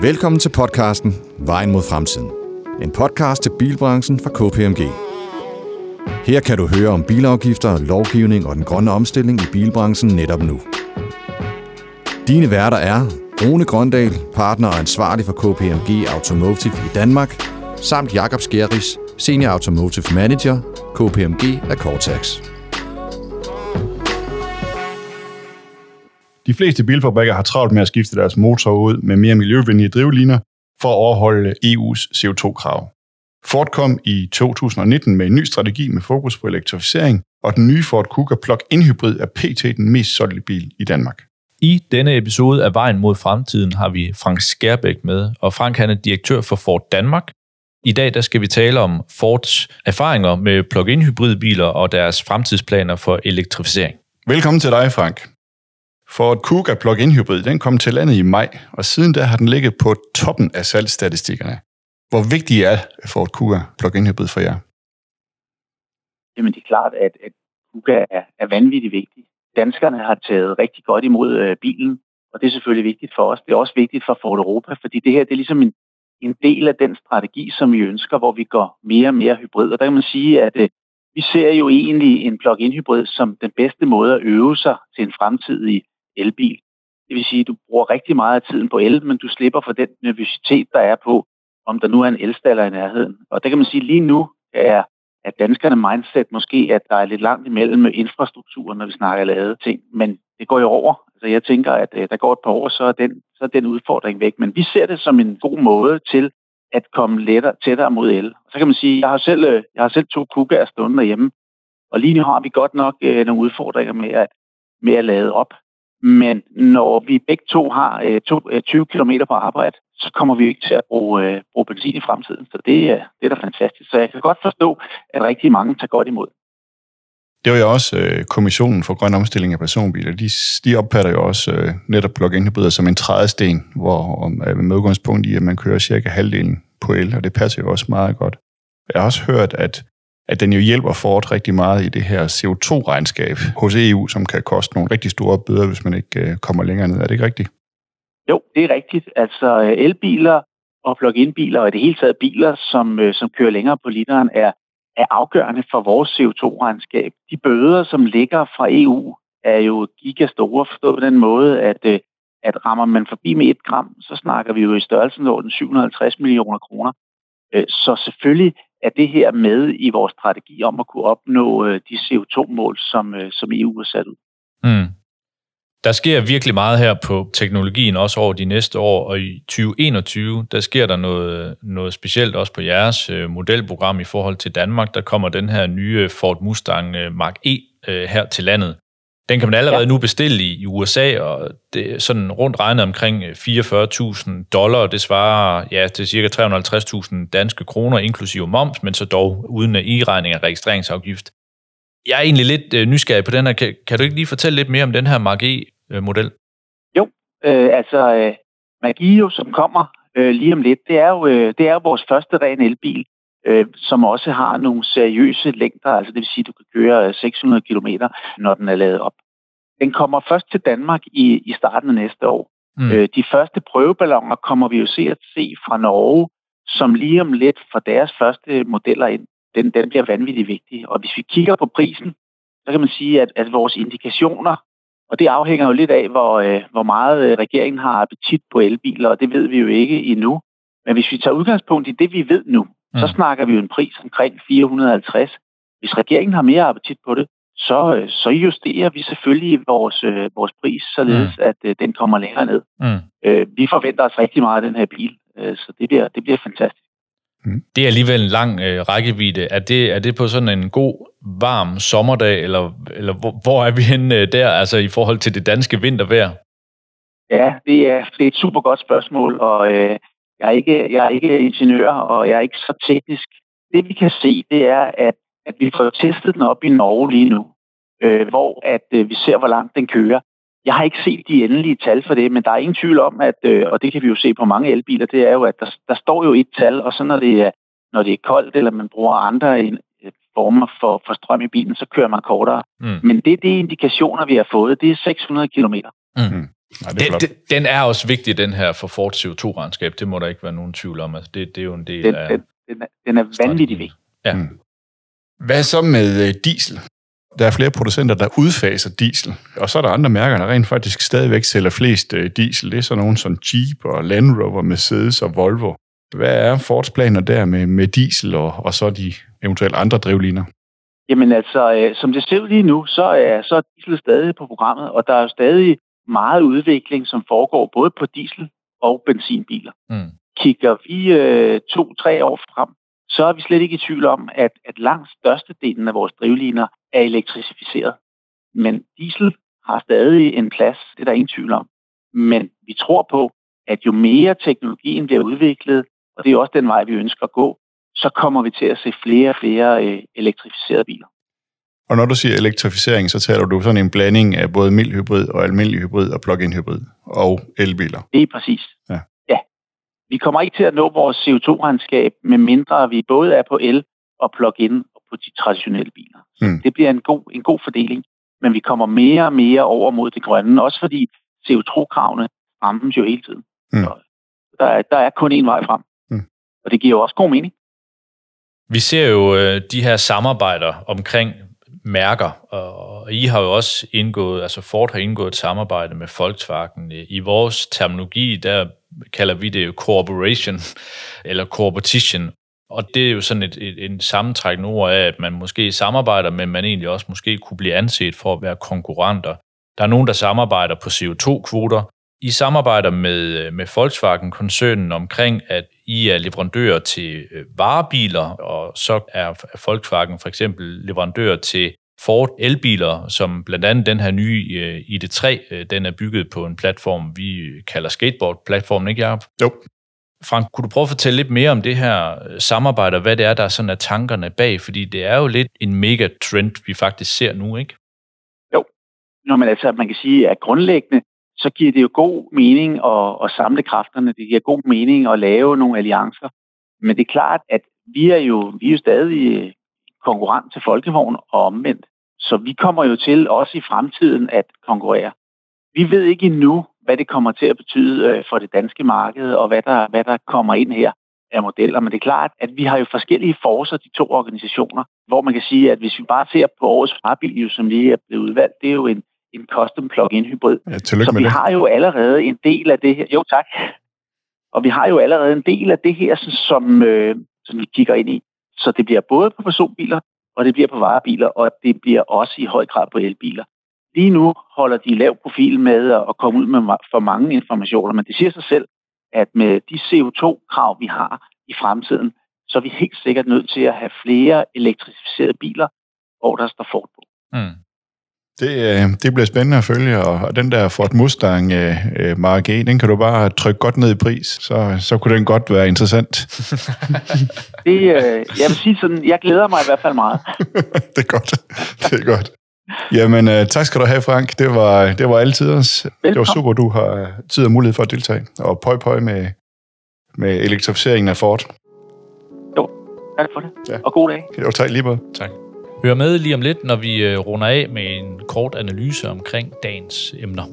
Velkommen til podcasten Vejen mod fremtiden. En podcast til bilbranchen fra KPMG. Her kan du høre om bilafgifter, lovgivning og den grønne omstilling i bilbranchen netop nu. Dine værter er Rune Grøndal, partner og ansvarlig for KPMG Automotive i Danmark, samt Jakob Skjeris, Senior Automotive Manager, KPMG af Cortex. De fleste bilfabrikker har travlt med at skifte deres motorer ud med mere miljøvenlige drivliner for at overholde EU's CO2-krav. Ford kom i 2019 med en ny strategi med fokus på elektrificering, og den nye Ford Kuga plug-in hybrid er pt. den mest solgte bil i Danmark. I denne episode af Vejen mod fremtiden har vi Frank Skærbæk med, og Frank han er direktør for Ford Danmark. I dag der skal vi tale om Fords erfaringer med plug-in hybridbiler og deres fremtidsplaner for elektrificering. Velkommen til dig, Frank. Ford Kuga plug-in hybrid den kom til landet i maj, og siden da har den ligget på toppen af salgsstatistikkerne. Hvor vigtig er Ford Kuga plug-in hybrid for jer? Jamen det er klart, at, at Kuga er, er vanvittigt vigtig. Danskerne har taget rigtig godt imod øh, bilen, og det er selvfølgelig vigtigt for os. Det er også vigtigt for Ford Europa, fordi det her det er ligesom en, en del af den strategi, som vi ønsker, hvor vi går mere og mere hybrid. Og der kan man sige, at øh, vi ser jo egentlig en plug-in hybrid som den bedste måde at øve sig til en fremtidig elbil. Det vil sige, at du bruger rigtig meget af tiden på el, men du slipper for den nervøsitet, der er på, om der nu er en elstaller i nærheden. Og det kan man sige, lige nu er at danskerne mindset måske, at der er lidt langt imellem med infrastrukturen, når vi snakker lade ting. Men det går jo over. Altså jeg tænker, at øh, der går et par år, så er, den, så er den udfordring væk. Men vi ser det som en god måde til at komme lettere, tættere mod el. Og så kan man sige, jeg har selv, øh, jeg har selv to kugger stående derhjemme, og lige nu har vi godt nok øh, nogle udfordringer med at, med at lade op. Men når vi begge to har øh, to, øh, 20 km på arbejde, så kommer vi ikke til at bruge, øh, bruge benzin i fremtiden. Så det, øh, det er da fantastisk. Så jeg kan godt forstå, at rigtig mange tager godt imod. Det var jo også øh, Kommissionen for Grøn Omstilling af Personbiler. De, de opfatter jo også øh, netop plug-in hybrider som en trædesten, hvor øh, med udgangspunkt i, at man kører cirka halvdelen på el, og det passer jo også meget godt. Jeg har også hørt, at at den jo hjælper Ford rigtig meget i det her CO2-regnskab hos EU, som kan koste nogle rigtig store bøder, hvis man ikke øh, kommer længere ned. Er det ikke rigtigt? Jo, det er rigtigt. Altså øh, elbiler og plug-in-biler og i det hele taget biler, som, øh, som kører længere på literen, er, er afgørende for vores CO2-regnskab. De bøder, som ligger fra EU, er jo gigastore, forstået på den måde, at, at rammer man forbi med et gram, så snakker vi jo i størrelsen over den 750 millioner kroner. Så selvfølgelig er det her med i vores strategi om at kunne opnå øh, de CO2-mål, som, øh, som EU har sat ud. Mm. Der sker virkelig meget her på teknologien, også over de næste år, og i 2021, der sker der noget, noget specielt også på jeres øh, modelprogram i forhold til Danmark. Der kommer den her nye Ford Mustang øh, Mark E øh, her til landet. Den kan man allerede ja. nu bestille i, i USA, og det er sådan rundt regnet omkring 44.000 dollar. Det svarer ja, til cirka 350.000 danske kroner, inklusive moms, men så dog uden e-regning af registreringsafgift. Jeg er egentlig lidt øh, nysgerrig på den her. Kan, kan du ikke lige fortælle lidt mere om den her Mark E-model? Jo, øh, altså øh, Magio, som kommer øh, lige om lidt, det er jo, øh, det er jo vores første ren elbil øh, som også har nogle seriøse længder, altså det vil sige, at du kan køre 600 km, når den er lavet op. Den kommer først til Danmark i, i starten af næste år. Mm. Øh, de første prøveballoner kommer vi jo se at se fra Norge, som lige om lidt for deres første modeller ind. Den, den bliver vanvittigt vigtig. Og hvis vi kigger på prisen, så kan man sige, at, at vores indikationer, og det afhænger jo lidt af, hvor, øh, hvor meget øh, regeringen har appetit på elbiler, og det ved vi jo ikke endnu. Men hvis vi tager udgangspunkt i det, vi ved nu, mm. så snakker vi jo en pris omkring 450. Hvis regeringen har mere appetit på det, så, øh, så justerer vi selvfølgelig vores, øh, vores pris, således mm. at øh, den kommer længere ned. Mm. Øh, vi forventer os rigtig meget af den her bil, øh, så det bliver, det bliver fantastisk. Mm. Det er alligevel en lang øh, rækkevidde. Er det, er det på sådan en god, varm sommerdag, eller, eller hvor, hvor er vi henne øh, der, altså i forhold til det danske vintervejr? Ja, det er, det er et super godt spørgsmål, og øh, jeg er, ikke, jeg er ikke ingeniør, og jeg er ikke så teknisk. Det vi kan se, det er, at, at vi får testet den op i Norge lige nu, øh, hvor at øh, vi ser, hvor langt den kører. Jeg har ikke set de endelige tal for det, men der er ingen tvivl om, at, øh, og det kan vi jo se på mange elbiler, det er jo, at der, der står jo et tal, og så når det er, når det er koldt, eller man bruger andre øh, former for, for strøm i bilen, så kører man kortere. Mm. Men det er de indikationer, vi har fået, det er 600 km. Mm. Nej, det er den, den, den er også vigtig, den her for Ford CO2-regnskab. Det må der ikke være nogen tvivl om. Altså, det, det er jo en del den, af... Den, den, er, den er vanvittig vigtig. Ja. Mm. Hvad så med øh, diesel? Der er flere producenter, der udfaser diesel, og så er der andre mærker, der rent faktisk stadigvæk sælger flest øh, diesel. Det er sådan nogle som Jeep og Land Rover, Mercedes og Volvo. Hvad er Fords planer der med, med diesel og, og så de eventuelt andre drivliner? Jamen altså, øh, som det ser ud lige nu, så er, så er diesel stadig på programmet, og der er stadig meget udvikling, som foregår både på diesel og benzinbiler. Mm. Kigger vi øh, to-tre år frem, så er vi slet ikke i tvivl om, at, at langt størstedelen af vores drivliner er elektrificeret. Men diesel har stadig en plads, det er der ingen tvivl om. Men vi tror på, at jo mere teknologien bliver udviklet, og det er også den vej, vi ønsker at gå, så kommer vi til at se flere og flere øh, elektrificerede biler. Og når du siger elektrificering, så taler du sådan en blanding af både mild hybrid og almindelig hybrid og plug-in hybrid og elbiler. Det er præcis. Ja. ja. Vi kommer ikke til at nå vores CO2-regnskab, med mindre vi både er på el og plug-in og på de traditionelle biler. Så mm. Det bliver en god, en god fordeling, men vi kommer mere og mere over mod det grønne, også fordi CO2-kravene rammes jo hele tiden. Mm. Så der, er, der er kun én vej frem, mm. og det giver jo også god mening. Vi ser jo øh, de her samarbejder omkring mærker, og I har jo også indgået, altså Ford har indgået et samarbejde med Volkswagen. I vores terminologi, der kalder vi det jo corporation, eller corporation, og det er jo sådan et, et, en sammentrækkende ord af, at man måske samarbejder, men man egentlig også måske kunne blive anset for at være konkurrenter. Der er nogen, der samarbejder på CO2-kvoter, i samarbejder med, øh, med Volkswagen-koncernen omkring, at I er leverandør til øh, varebiler, og så er Volkswagen for eksempel leverandør til Ford elbiler, som blandt andet den her nye øh, ID3, øh, den er bygget på en platform, vi kalder skateboard-platformen, ikke Jacob? Jo. Frank, kunne du prøve at fortælle lidt mere om det her samarbejde, og hvad det er, der er sådan af tankerne bag? Fordi det er jo lidt en mega-trend, vi faktisk ser nu, ikke? Jo. Nå, men altså, man kan sige, at grundlæggende, så giver det jo god mening at, at samle kræfterne. Det giver god mening at lave nogle alliancer. Men det er klart, at vi er jo, vi er jo stadig konkurrent til Folkevogn og omvendt. Så vi kommer jo til også i fremtiden at konkurrere. Vi ved ikke endnu, hvad det kommer til at betyde øh, for det danske marked, og hvad der, hvad der kommer ind her af modeller. Men det er klart, at vi har jo forskellige forser, de to organisationer, hvor man kan sige, at hvis vi bare ser på årets varebil, som lige er blevet udvalgt, det er jo en, en custom plug-in hybrid. Ja, så vi det. har jo allerede en del af det her. Jo, tak. Og vi har jo allerede en del af det her, som, øh, som vi kigger ind i. Så det bliver både på personbiler, og det bliver på varebiler, og det bliver også i høj grad på elbiler. Lige nu holder de lav profil med at komme ud med for mange informationer, men det siger sig selv, at med de CO2-krav, vi har i fremtiden, så er vi helt sikkert nødt til at have flere elektrificerede biler, hvor der står Ford på. Mm. Det, øh, det bliver spændende at følge, og den der Ford Mustang uh, Mark E, den kan du bare trykke godt ned i pris, så, så kunne den godt være interessant. det, uh, jeg vil sige sådan, jeg glæder mig i hvert fald meget. det er godt, det er godt. Jamen, uh, tak skal du have, Frank. Det var, det var altid os. Det var super, du har tid og mulighed for at deltage. Og pøj pøj med, med elektrificeringen af Ford. Jo, tak for det. Ja. Og god dag. Jo, tak lige måde. Tak. Hør med lige om lidt, når vi øh, runder af med en kort analyse omkring dagens emner.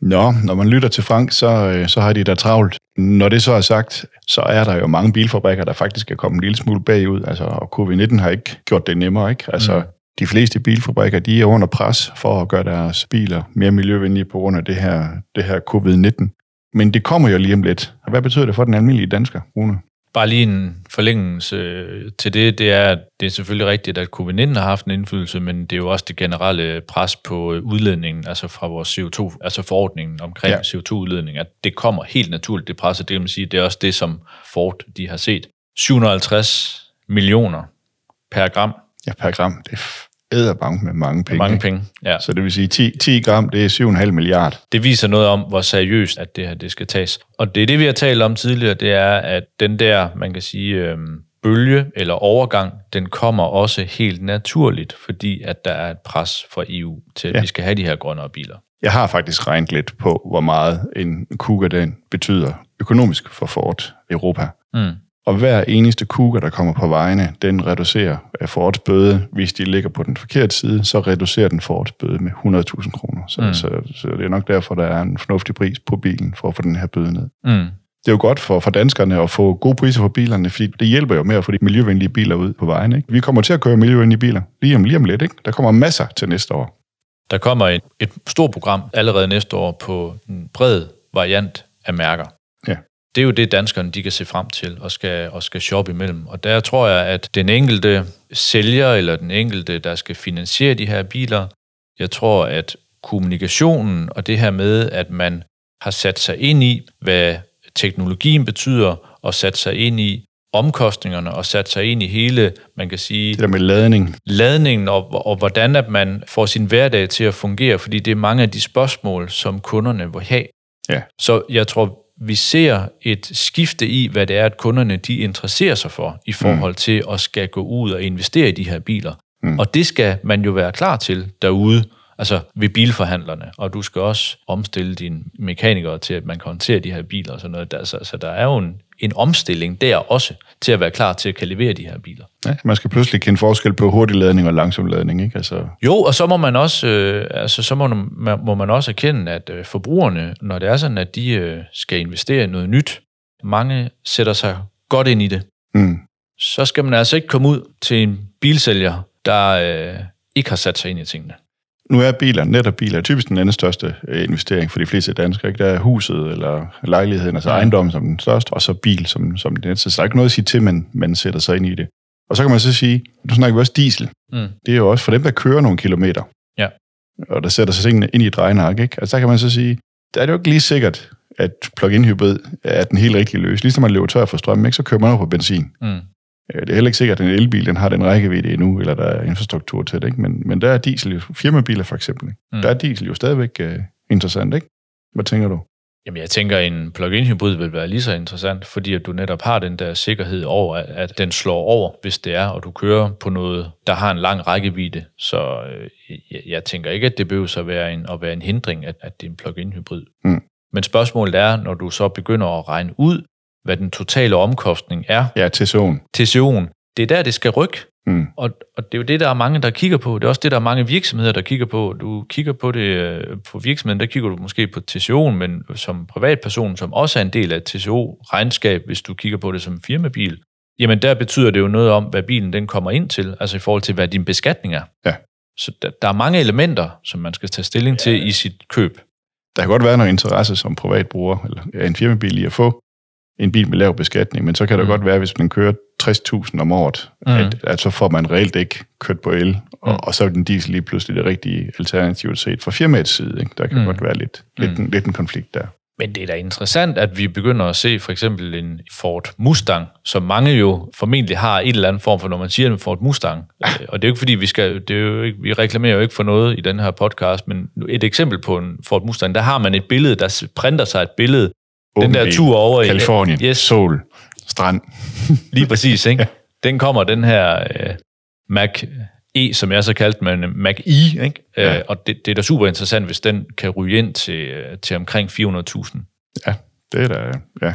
Nå, når man lytter til Frank, så, øh, så har de da travlt. Når det så er sagt, så er der jo mange bilfabrikker, der faktisk er kommet en lille smule bagud, altså, og covid-19 har ikke gjort det nemmere. Ikke? Altså, mm. De fleste bilfabrikker de er under pres for at gøre deres biler mere miljøvenlige på grund af det her, det her covid-19. Men det kommer jo lige om lidt. Hvad betyder det for den almindelige dansker, Rune? Bare lige en forlængelse øh, til det, det er, at det er selvfølgelig rigtigt, at covid-19 har haft en indflydelse, men det er jo også det generelle pres på øh, udledningen, altså fra vores CO2, altså forordningen omkring ja. CO2-udledning, at det kommer helt naturligt, det presser, det kan man sige, det er også det, som Ford de har set. 750 millioner per gram. Ja, per gram. Det æderbank med mange penge. Mange penge, ja. Så det vil sige, 10, 10 gram, det er 7,5 milliard. Det viser noget om, hvor seriøst at det her det skal tages. Og det er det, vi har talt om tidligere, det er, at den der, man kan sige, øhm, bølge eller overgang, den kommer også helt naturligt, fordi at der er et pres fra EU til, at ja. vi skal have de her grønnere biler. Jeg har faktisk regnet lidt på, hvor meget en Kuga den betyder økonomisk for Ford Europa. Mm. Og hver eneste kuga, der kommer på vejene, den reducerer Fords bøde. Hvis de ligger på den forkerte side, så reducerer den Fords bøde med 100.000 kroner. Så, mm. så, så det er nok derfor, der er en fornuftig pris på bilen, for at få den her bøde ned. Mm. Det er jo godt for, for danskerne at få gode priser på bilerne, fordi det hjælper jo med at få de miljøvenlige biler ud på vejen. Ikke? Vi kommer til at køre miljøvenlige biler lige om, lige om lidt. Ikke? Der kommer masser til næste år. Der kommer et, et stort program allerede næste år på en bred variant af mærker. Det er jo det, danskerne de kan se frem til og skal, og skal shoppe imellem. Og der tror jeg, at den enkelte sælger eller den enkelte, der skal finansiere de her biler, jeg tror, at kommunikationen og det her med, at man har sat sig ind i, hvad teknologien betyder, og sat sig ind i omkostningerne og sat sig ind i hele, man kan sige... Det der med ladning. Ladningen, og, og hvordan at man får sin hverdag til at fungere, fordi det er mange af de spørgsmål, som kunderne vil have. Ja. Så jeg tror, vi ser et skifte i, hvad det er, at kunderne de interesserer sig for, i forhold mm. til at skal gå ud og investere i de her biler. Mm. Og det skal man jo være klar til derude, altså ved bilforhandlerne, og du skal også omstille dine mekanikere til, at man kan håndtere de her biler og sådan noget. Der, så, så der er jo en, en omstilling der også, til at være klar til at kan levere de her biler. Ja, man skal pludselig kende forskel på hurtig ladning og langsom ladning, ikke? Altså... Jo, og så må man også, øh, altså, så må, må man også erkende, at øh, forbrugerne, når det er sådan, at de øh, skal investere i noget nyt, mange sætter sig godt ind i det. Mm. Så skal man altså ikke komme ud til en bilsælger, der øh, ikke har sat sig ind i tingene. Nu er biler, netop biler, typisk den anden største øh, investering for de fleste danskere. Ikke? Der er huset eller lejligheden, altså ejendommen som den største, og så bil som, som den næste. Så der er ikke noget at sige til, man, man sætter sig ind i det. Og så kan man så sige, nu snakker vi også diesel. Mm. Det er jo også for dem, der kører nogle kilometer. Ja. Og der sætter sig tingene ind i drejenark. Ikke? Altså der kan man så sige, der er det jo ikke lige sikkert, at plug-in hybrid er den helt rigtige løs. Ligesom man løber tør for strøm, ikke? så kører man over på benzin. Mm. Det er heller ikke sikkert, at en elbil den har den rækkevidde endnu, eller der er infrastruktur til det. Ikke? Men, men der er diesel jo, firmabiler for eksempel, ikke? Mm. der er diesel jo stadigvæk uh, interessant. Ikke? Hvad tænker du? Jamen, jeg tænker, at en plug-in hybrid vil være lige så interessant, fordi at du netop har den der sikkerhed over, at, at den slår over, hvis det er, og du kører på noget, der har en lang rækkevidde. Så øh, jeg, jeg tænker ikke, at det behøver at være en, at være en hindring, at, at det er en plug-in hybrid. Mm. Men spørgsmålet er, når du så begynder at regne ud, hvad den totale omkostning er. Ja, TCO'en. TCO'en. Det er der, det skal rykke. Mm. Og, og det er jo det, der er mange, der kigger på. Det er også det, der er mange virksomheder, der kigger på. Du kigger på det øh, på virksomheden, der kigger du måske på TCO'en, men som privatperson, som også er en del af TCO-regnskab, hvis du kigger på det som firmabil, jamen der betyder det jo noget om, hvad bilen den kommer ind til, altså i forhold til, hvad din beskatning er. Ja. Så der, der er mange elementer, som man skal tage stilling ja. til i sit køb. Der kan godt være noget interesse som privatbruger, eller en firmabil i at få en bil med lav beskatning, men så kan det mm. godt være, hvis man kører 60.000 om året, mm. at, at så får man reelt ikke kørt på el, og, mm. og så er den diesel lige pludselig det rigtige alternativ set fra firmaets side. Ikke? Der kan mm. godt være lidt, lidt, mm. en, lidt en konflikt der. Men det er da interessant, at vi begynder at se for eksempel en Ford Mustang, som mange jo formentlig har et eller andet form for, når man siger en Ford Mustang. Ja. Øh, og det er jo ikke fordi, vi skal, det er jo ikke, vi reklamerer jo ikke for noget i den her podcast, men et eksempel på en Ford Mustang, der har man et billede, der printer sig et billede den der tur over i Kalifornien, yes. sol, strand. Lige præcis, ikke? Den kommer, den her uh, Mac E, som jeg så kaldte, men Mac E, ikke? Ja. Uh, og det, det er da super interessant, hvis den kan ryge ind til, uh, til omkring 400.000. Ja, det er da, ja.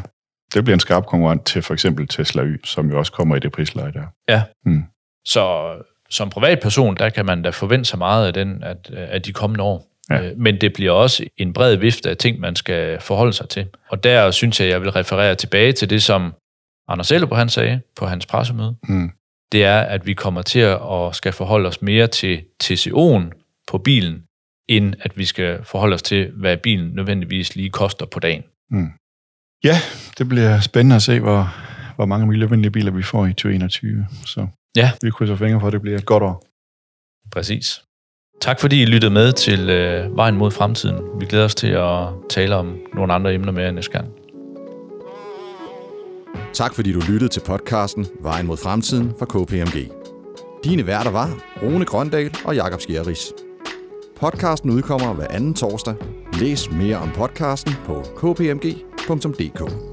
Det bliver en skarp konkurrent til for eksempel Tesla Y, som jo også kommer i det prisleje der. Ja. Hmm. Så som privatperson, der kan man da forvente sig meget af den, at, at de kommende år. Ja. Øh, men det bliver også en bred vifte af ting, man skal forholde sig til. Og der synes jeg, jeg vil referere tilbage til det, som Anders Ellerup han sagde på hans pressemøde. Mm. Det er, at vi kommer til at skal forholde os mere til TCO'en på bilen, end at vi skal forholde os til, hvad bilen nødvendigvis lige koster på dagen. Mm. Ja, det bliver spændende at se, hvor, hvor mange miljøvenlige biler vi får i 2021. Så ja. vi krydser fingre for, at det bliver et godt år. Præcis. Tak fordi I lyttede med til øh, Vejen mod fremtiden. Vi glæder os til at tale om nogle andre emner mere næste gang. Tak fordi du lyttede til podcasten Vejen mod fremtiden fra KPMG. Dine værter var Rune Grøndal og Jakob Skjerris. Podcasten udkommer hver anden torsdag. Læs mere om podcasten på kpmg.dk.